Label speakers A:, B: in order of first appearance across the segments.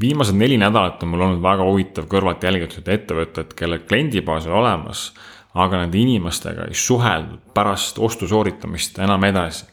A: viimased neli nädalat on mul olnud väga huvitav kõrvalt jälgida seda ettevõtet, kelle kliendibaas on olemas, aga nende inimestega ei suheldud pärast ostu sooritamist enam edasi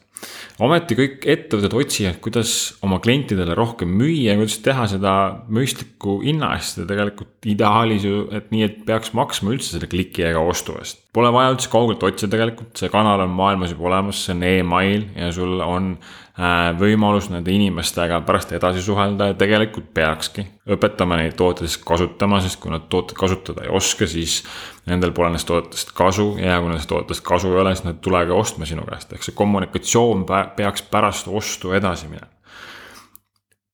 A: ometi kõik ettevõtted otsivad, kuidas oma klientidele rohkem müüa kuidas teha seda mõistliku hinna eest ja tegelikult ideaalis ju, et nii, et peaks maksma üldse selle kliki ega ostu eest. Pole vaja üldse kaugelt otsida tegelikult, see kanal on maailmas juba olemas, see on email ja sul on äh, võimalus nende inimestega pärast edasi suhelda ja tegelikult peakski õpetama neid tooteid kasutama, sest kui nad tooteid kasutada ei oska, siis nendel pole nendest toodetest kasu ja kui nendest toodetest kasu ei ole, siis nad tulegi ostma sinu käest, ehk see kommunikatsioon peaks pärast ostu edasi minema.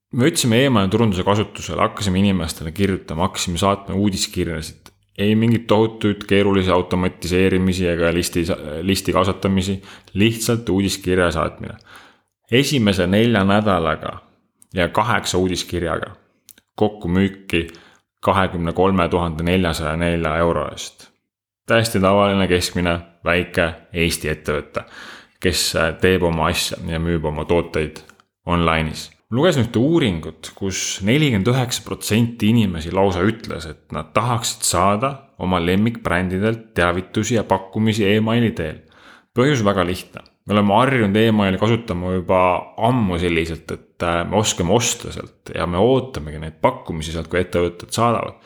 A: Me võtsime e-maili turunduse kasutusele, hakkasime inimestele kirjutama, hakkasime saatma uudiskirjasid, ei mingit tohutuid keerulisi automatiseerimisi ega listi, listi kasvatamisi, lihtsalt uudiskirja saatmine. esimese nelja nädalaga ja kaheksa uudiskirjaga kokku müüki kahekümne kolme tuhande neljasaja nelja euro eest. täiesti tavaline keskmine väike Eesti ettevõte, kes teeb oma asja ja müüb oma tooteid online'is lugesin ühte uuringut kus, kus nelikümmend üheksa protsenti inimesi lausa ütles, et nad tahaksid saada oma lemmikbrändidelt teavitusi ja pakkumisi emaili teel. põhjus väga lihtne, me oleme harjunud emaili kasutama juba ammu selliselt, et äh, me oskame osta sealt ja me ootamegi neid pakkumisi sealt, kui ettevõtted saadavad.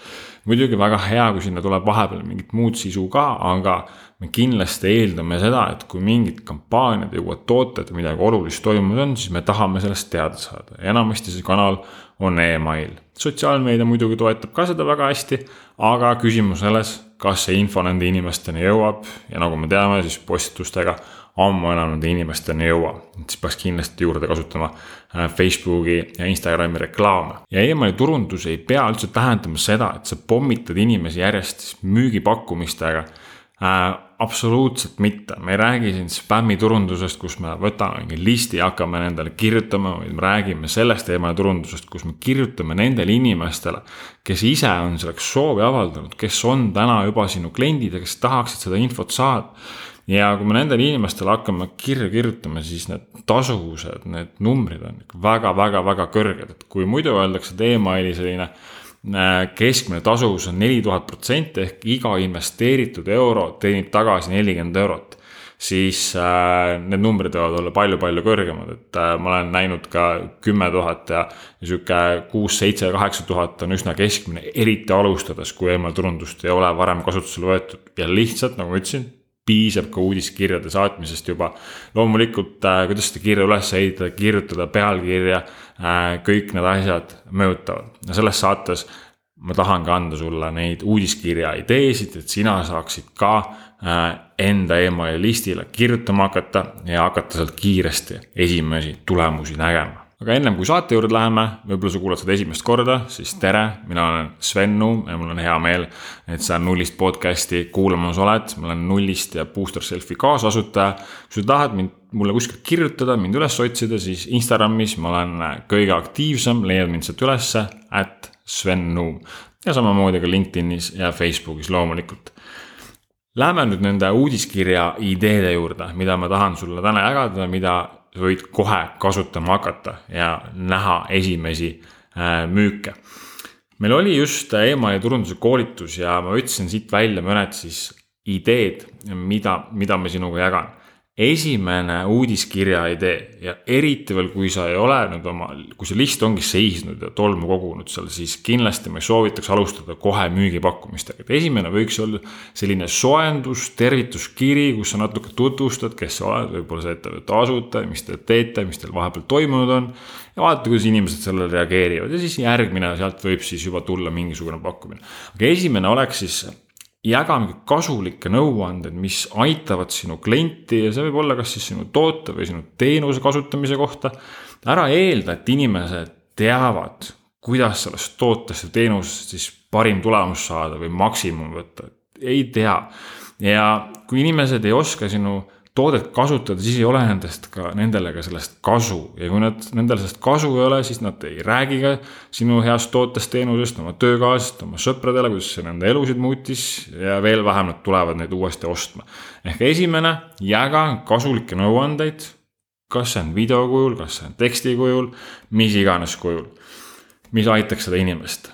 A: muidugi väga hea, kui sinna tuleb vahepeal mingit muud sisu ka, aga me kindlasti eeldame seda, et kui mingid kampaaniad ja uued tooted või midagi olulist toimunud on, siis me tahame sellest teada saada enamasti see kanal on email. sotsiaalmeedia muidugi toetab ka seda väga hästi, aga küsimus selles, kas see info nende inimesteni jõuab ja nagu me teame, siis postitustega ammu enam nende inimesteni ei jõua. siis peaks kindlasti juurde kasutama äh, Facebooki ja Instagrami reklaame. ja emaili turundus ei pea üldse tähendama seda, et sa pommitad inimesi järjest müügipakkumistega äh, absoluutselt mitte, me ei räägi siin spämmiturundusest, kus me võtame mingi listi ja hakkame nendele kirjutama, vaid me räägime sellest emailiturundusest, kus me kirjutame nendele inimestele, kes ise on selleks soovi avaldanud, kes on täna juba sinu kliendid ja kes tahaksid seda infot saada. ja kui me nendele inimestele hakkame kirja kirjutama, siis need tasuvused, need numbrid on väga-väga-väga kõrged, et kui muidu öeldakse, et emaili selline keskmine tasuvus on neli tuhat protsenti ehk iga investeeritud euro teenib tagasi nelikümmend eurot. siis äh, need numbrid võivad olla palju-palju kõrgemad, et äh, ma olen näinud ka kümme tuhat ja sihuke kuus, seitse, kaheksa tuhat on üsna keskmine, eriti alustades, kui emailturundust ei ole varem kasutusele võetud ja lihtsalt nagu ma ütlesin piisab ka uudiskirjade saatmisest juba. loomulikult äh,, kuidas seda kirja üles ehitada, kirjutada pealkirja äh,, kõik need asjad mõjutavad ja selles saates ma tahangi anda sulle neid uudiskirja ideesid, et sina saaksid ka äh, enda emaili listile kirjutama hakata ja hakata sealt kiiresti esimesi tulemusi nägema aga ennem kui saate juurde läheme, võib-olla sa kuulad seda esimest korda, siis tere, mina olen Sven Nuum ja mul on hea meel, et sa Nullist podcast'i kuulamas oled. ma olen Nullist ja Booster Selfie kaasasutaja. kui sa tahad mind, mulle kuskilt kirjutada, mind üles otsida, siis Instagramis ma olen kõige aktiivsem, leiad mind sealt ülesse, at Sven Nuum. ja samamoodi ka LinkedInis ja Facebookis loomulikult Läheme nüüd nende uudiskirja ideede juurde, mida ma tahan sulle täna jagada, mida võid kohe kasutama hakata ja näha esimesi äh, müüke. meil oli just emaili turunduse koolitus ja ma võtsin siit välja mõned siis ideed, mida, mida ma sinuga jagan esimene uudiskirja idee ja eriti veel, kui sa ei ole nüüd oma, kui see list ongi seisnud ja tolmu kogunud seal, siis kindlasti ma soovitaks alustada kohe müügipakkumistega. et esimene võiks olla selline soojendus, tervituskiri, kus sa natuke tutvustad, kes sa oled, võib-olla see ettevõtte asutaja, mis te teete, mis teil vahepeal toimunud on. ja vaadata, kuidas inimesed sellele reageerivad ja siis järgmine, sealt võib siis juba tulla mingisugune pakkumine. aga esimene oleks siis jagame kasulikke nõuandeid, mis aitavad sinu klienti ja see võib olla kas siis sinu toote või sinu teenuse kasutamise kohta. ära eelda, et inimesed teavad, kuidas sellest tootest või teenusest siis parim tulemus saada või maksimum võtta, ei tea. ja kui inimesed ei oska sinu toodet kasutada, siis ei ole nendest ka, nendele ka sellest kasu ja kui nad, nendel sellest kasu ei ole, siis nad ei räägi ka sinu heast tootest, teenusest, oma töökaaslastest, oma sõpradele, kuidas see nende elusid muutis ja veel vähem nad tulevad neid uuesti ostma. ehk esimene, jaga kasulikke nõuandeid, kas see on video kujul, kas see on teksti kujul, mis iganes kujul mis aitaks seda inimest.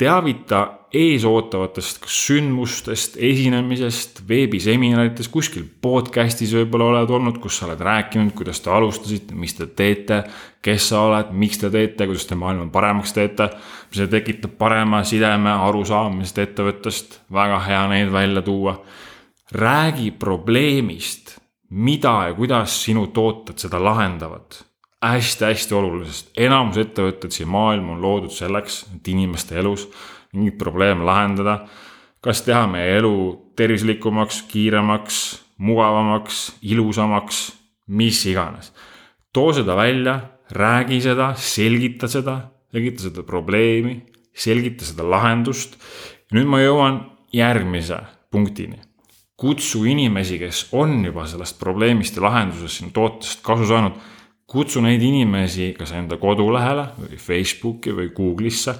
A: Teavita eesootavatest sündmustest, esinemisest, veebiseminaritest, kuskil podcast'is võib-olla oled olnud, kus sa oled rääkinud, kuidas te alustasite, mis te teete, kes sa oled, miks te teete, kuidas te maailma paremaks teete. see tekitab parema sideme, arusaamisest ettevõttest, väga hea neid välja tuua. räägi probleemist, mida ja kuidas sinu tooted seda lahendavad hästi-hästi olulisest, enamus ettevõtted siin maailm on loodud selleks, et inimeste elus mingit probleeme lahendada. kas teha meie elu tervislikumaks, kiiremaks, mugavamaks, ilusamaks, mis iganes. too seda välja, räägi seda, selgita seda, selgita seda probleemi, selgita seda lahendust. nüüd ma jõuan järgmise punktini kutsu inimesi, kes on juba sellest probleemist ja lahendusest sinu tootest kasu saanud kutsu neid inimesi kas enda kodulehele või Facebooki või Google'isse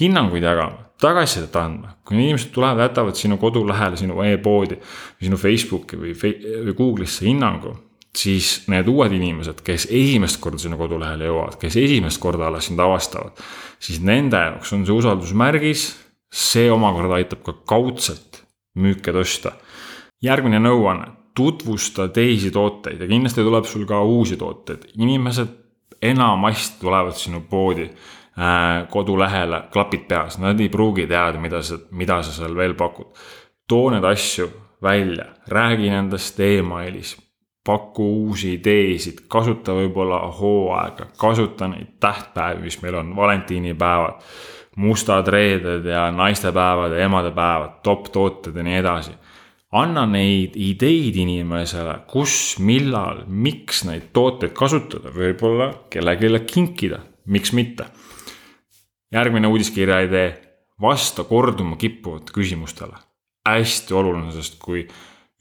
A: hinnanguid jagama, tagasisidet andma. kui inimesed tulevad, jätavad sinu kodulehele, sinu e-poodi sinu Facebooki või, või Google'isse hinnangu, siis need uued inimesed, kes esimest korda sinu kodulehele jõuavad, kes esimest korda alles sind avastavad, siis nende jaoks on see usaldusmärgis, see omakorda aitab ka kaudselt müüke tõsta. järgmine nõuanne tutvusta teisi tooteid ja kindlasti tuleb sul ka uusi tooteid. inimesed enamasti tulevad sinu poodi äh, kodulehele, klapid peas, nad ei pruugi teada, mida sa, mida sa seal veel pakud. too need asju välja, räägi nendest emailis, paku uusi ideesid, kasuta võib-olla hooaega, kasuta neid tähtpäevi, mis meil on, valentiinipäevad, mustad reeded ja naistepäevad ja emadepäevad, top tooted ja nii edasi anna neid ideid inimesele, kus, millal, miks neid tooteid kasutada, võib-olla kellelegi kinkida, miks mitte. järgmine uudiskirja idee, vasta korduma kippuvate küsimustele. hästi oluline, sest kui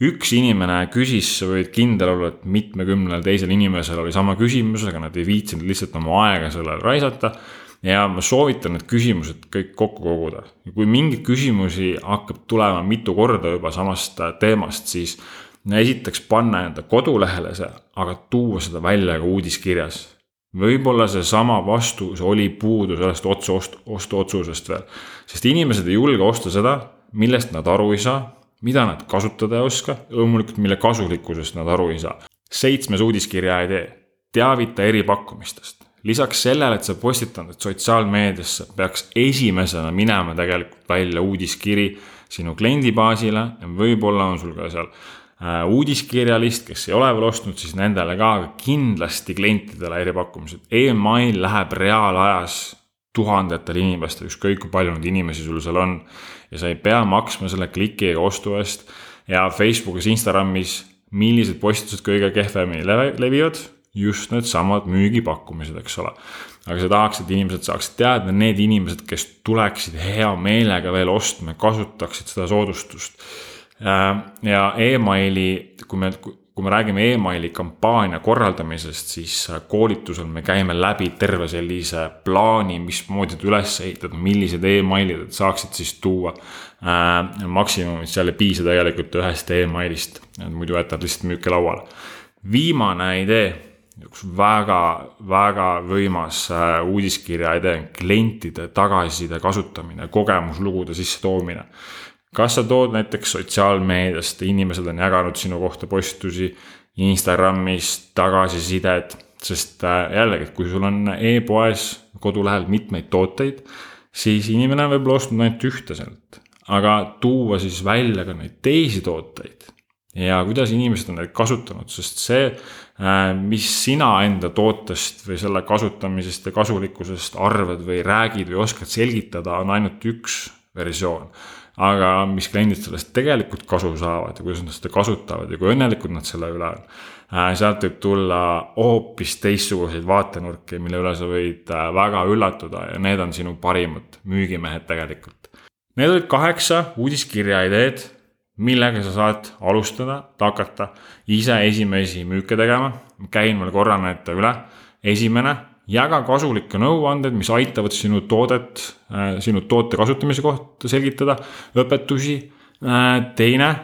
A: üks inimene küsis, sa võid kindel olla, et mitmekümnel teisel inimesel oli sama küsimus, aga nad ei viitsinud lihtsalt oma aega sellele raisata ja ma soovitan need küsimused kõik kokku koguda. kui mingeid küsimusi hakkab tulema mitu korda juba samast teemast, siis esiteks panna enda kodulehele see, aga tuua seda välja ka uudiskirjas. võib-olla seesama vastus oli puudu sellest otse ost-, ostuotsusest veel, sest inimesed ei julge osta seda, millest nad aru ei saa, mida nad kasutada ei oska, loomulikult mille kasulikkusest nad aru ei saa. seitsmes uudiskirja idee, teavita eripakkumistest lisaks sellele, et sa postitad sotsiaalmeediasse, peaks esimesena minema tegelikult välja uudiskiri sinu kliendibaasile ja võib-olla on sul ka seal äh, uudiskirjalist, kes ei ole veel ostnud, siis nendele ka kindlasti klientidele eripakkumised e. email läheb reaalajas tuhandetele inimestele, ükskõik kui palju neid inimesi sul seal on. ja sa ei pea maksma selle kliki ega ostu eest ja Facebookis, Instagramis, millised postitused kõige kehvemini levivad just needsamad müügipakkumised, eks ole. aga sa tahaks, et inimesed saaksid teada, need inimesed, kes tuleksid hea meelega veel ostma, kasutaksid seda soodustust. Äh, ja emaili, kui me, kui me räägime emaili kampaania korraldamisest, siis koolitusel me käime läbi terve sellise plaani, mismoodi ta üles ehitada, millised emailid, saaksid siis tuua äh, maksimumit, seal ei piisa tegelikult ühest emailist, muidu jätad lihtsalt müüke lauale. viimane idee üks väga-väga võimas äh, uudiskirja idee, klientide tagasiside kasutamine, kogemuslugude sissetoomine. kas sa tood näiteks sotsiaalmeediast, inimesed on jaganud sinu kohta postitusi Instagramis, tagasisidet, sest äh, jällegi, kui sul on e-poes kodulehel mitmeid tooteid, siis inimene on võib-olla ostnud ainult ühte sealt, aga tuua siis välja ka neid teisi tooteid ja kuidas inimesed on neid kasutanud, sest see, äh, mis sina enda tootest või selle kasutamisest ja kasulikkusest arvad või räägid või oskad selgitada, on ainult üks versioon. aga mis kliendid sellest tegelikult kasu saavad ja kuidas nad seda kasutavad ja kui õnnelikud nad selle üle on. Äh, sealt võib tulla hoopis teistsuguseid vaatenurki, mille üle sa võid äh, väga üllatuda ja need on sinu parimad müügimehed tegelikult. Need olid kaheksa uudiskirja ideed millega sa saad alustada, hakata ise esimesi müüke tegema. käin veel korra need üle. esimene, jaga kasulikke nõuandeid, mis aitavad sinu toodet, äh, sinu toote kasutamise kohta selgitada, õpetusi. Äh, teine,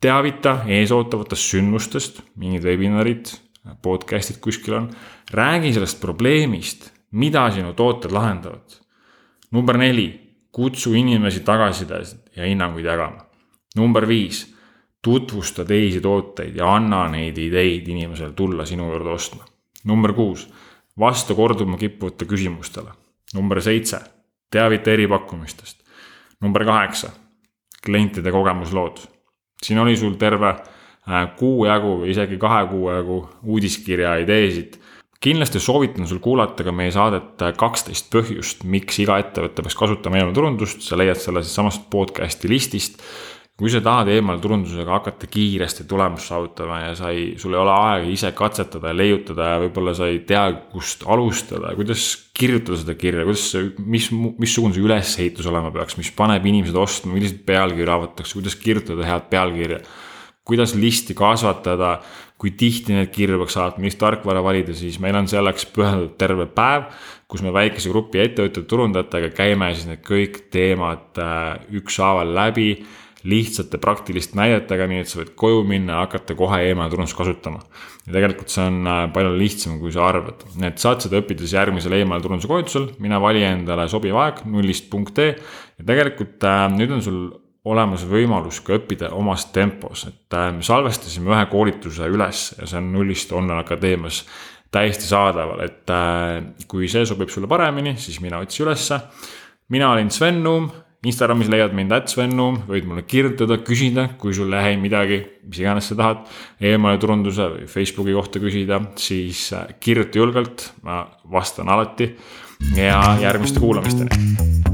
A: teavita eesootavatest sündmustest, mingid webinarid, podcast'id kuskil on. räägi sellest probleemist, mida sinu tooted lahendavad. number neli, kutsu inimesi tagasisidesid ja hinnanguid jagama. Number viis, tutvusta teisi tooteid ja anna neid ideid inimesele tulla sinu juurde ostma. number kuus, vasta korduma kippuvate küsimustele. number seitse, teavita eripakkumistest. number kaheksa, klientide kogemuslood. siin oli sul terve Äh, kuu jagu või isegi kahe kuu jagu uudiskirja ideesid. kindlasti soovitan sul kuulata ka meie saadet äh, kaksteist põhjust, miks iga ettevõte peaks kasutama emailturundust, sa leiad selle siitsamast podcast'i listist kui sa tahad emailturundusega hakata kiiresti tulemust saavutama ja sa ei, sul ei ole aega ise katsetada ja leiutada ja võib-olla sa ei tea, kust alustada, kuidas kirjutada seda kirja, kuidas, mis, missugune see ülesehitus olema peaks, mis paneb inimesed ostma, milliseid pealkirju avatakse, kuidas kirjutada head pealkirja kuidas listi kasvatada, kui tihti neid kirju peaks saatma, millist tarkvara valida, siis meil on selleks pühendatud terve päev, kus me väikese grupi ettevõtjate turundajatega käime siis need kõik teemad äh, ükshaaval läbi lihtsate praktiliste näidetega, nii et sa võid koju minna ja hakata kohe emailturundust kasutama. ja tegelikult see on äh, palju lihtsam, kui sa arvad, nii et saad seda õppida siis järgmisel emailturunduse koolitusel, mine vali endale sobiv aeg nullist punkt ee ja tegelikult äh, nüüd on sul olemas võimalus ka õppida omas tempos, et äh, me salvestasime ühe koolituse üles ja see on nullist online akadeemias täiesti saadaval, et äh, kui see sobib sulle paremini, siis mine otsi ülesse. mina olin Sven Nuum, Instagramis leiad mind at Sven Nuum, võid mulle kirjutada, küsida, kui sul jäi midagi, mis iganes sa tahad, e-maili turunduse või Facebooki kohta küsida, siis äh, kirjuta julgelt, ma vastan alati. Ja järgmiste kuulamisteni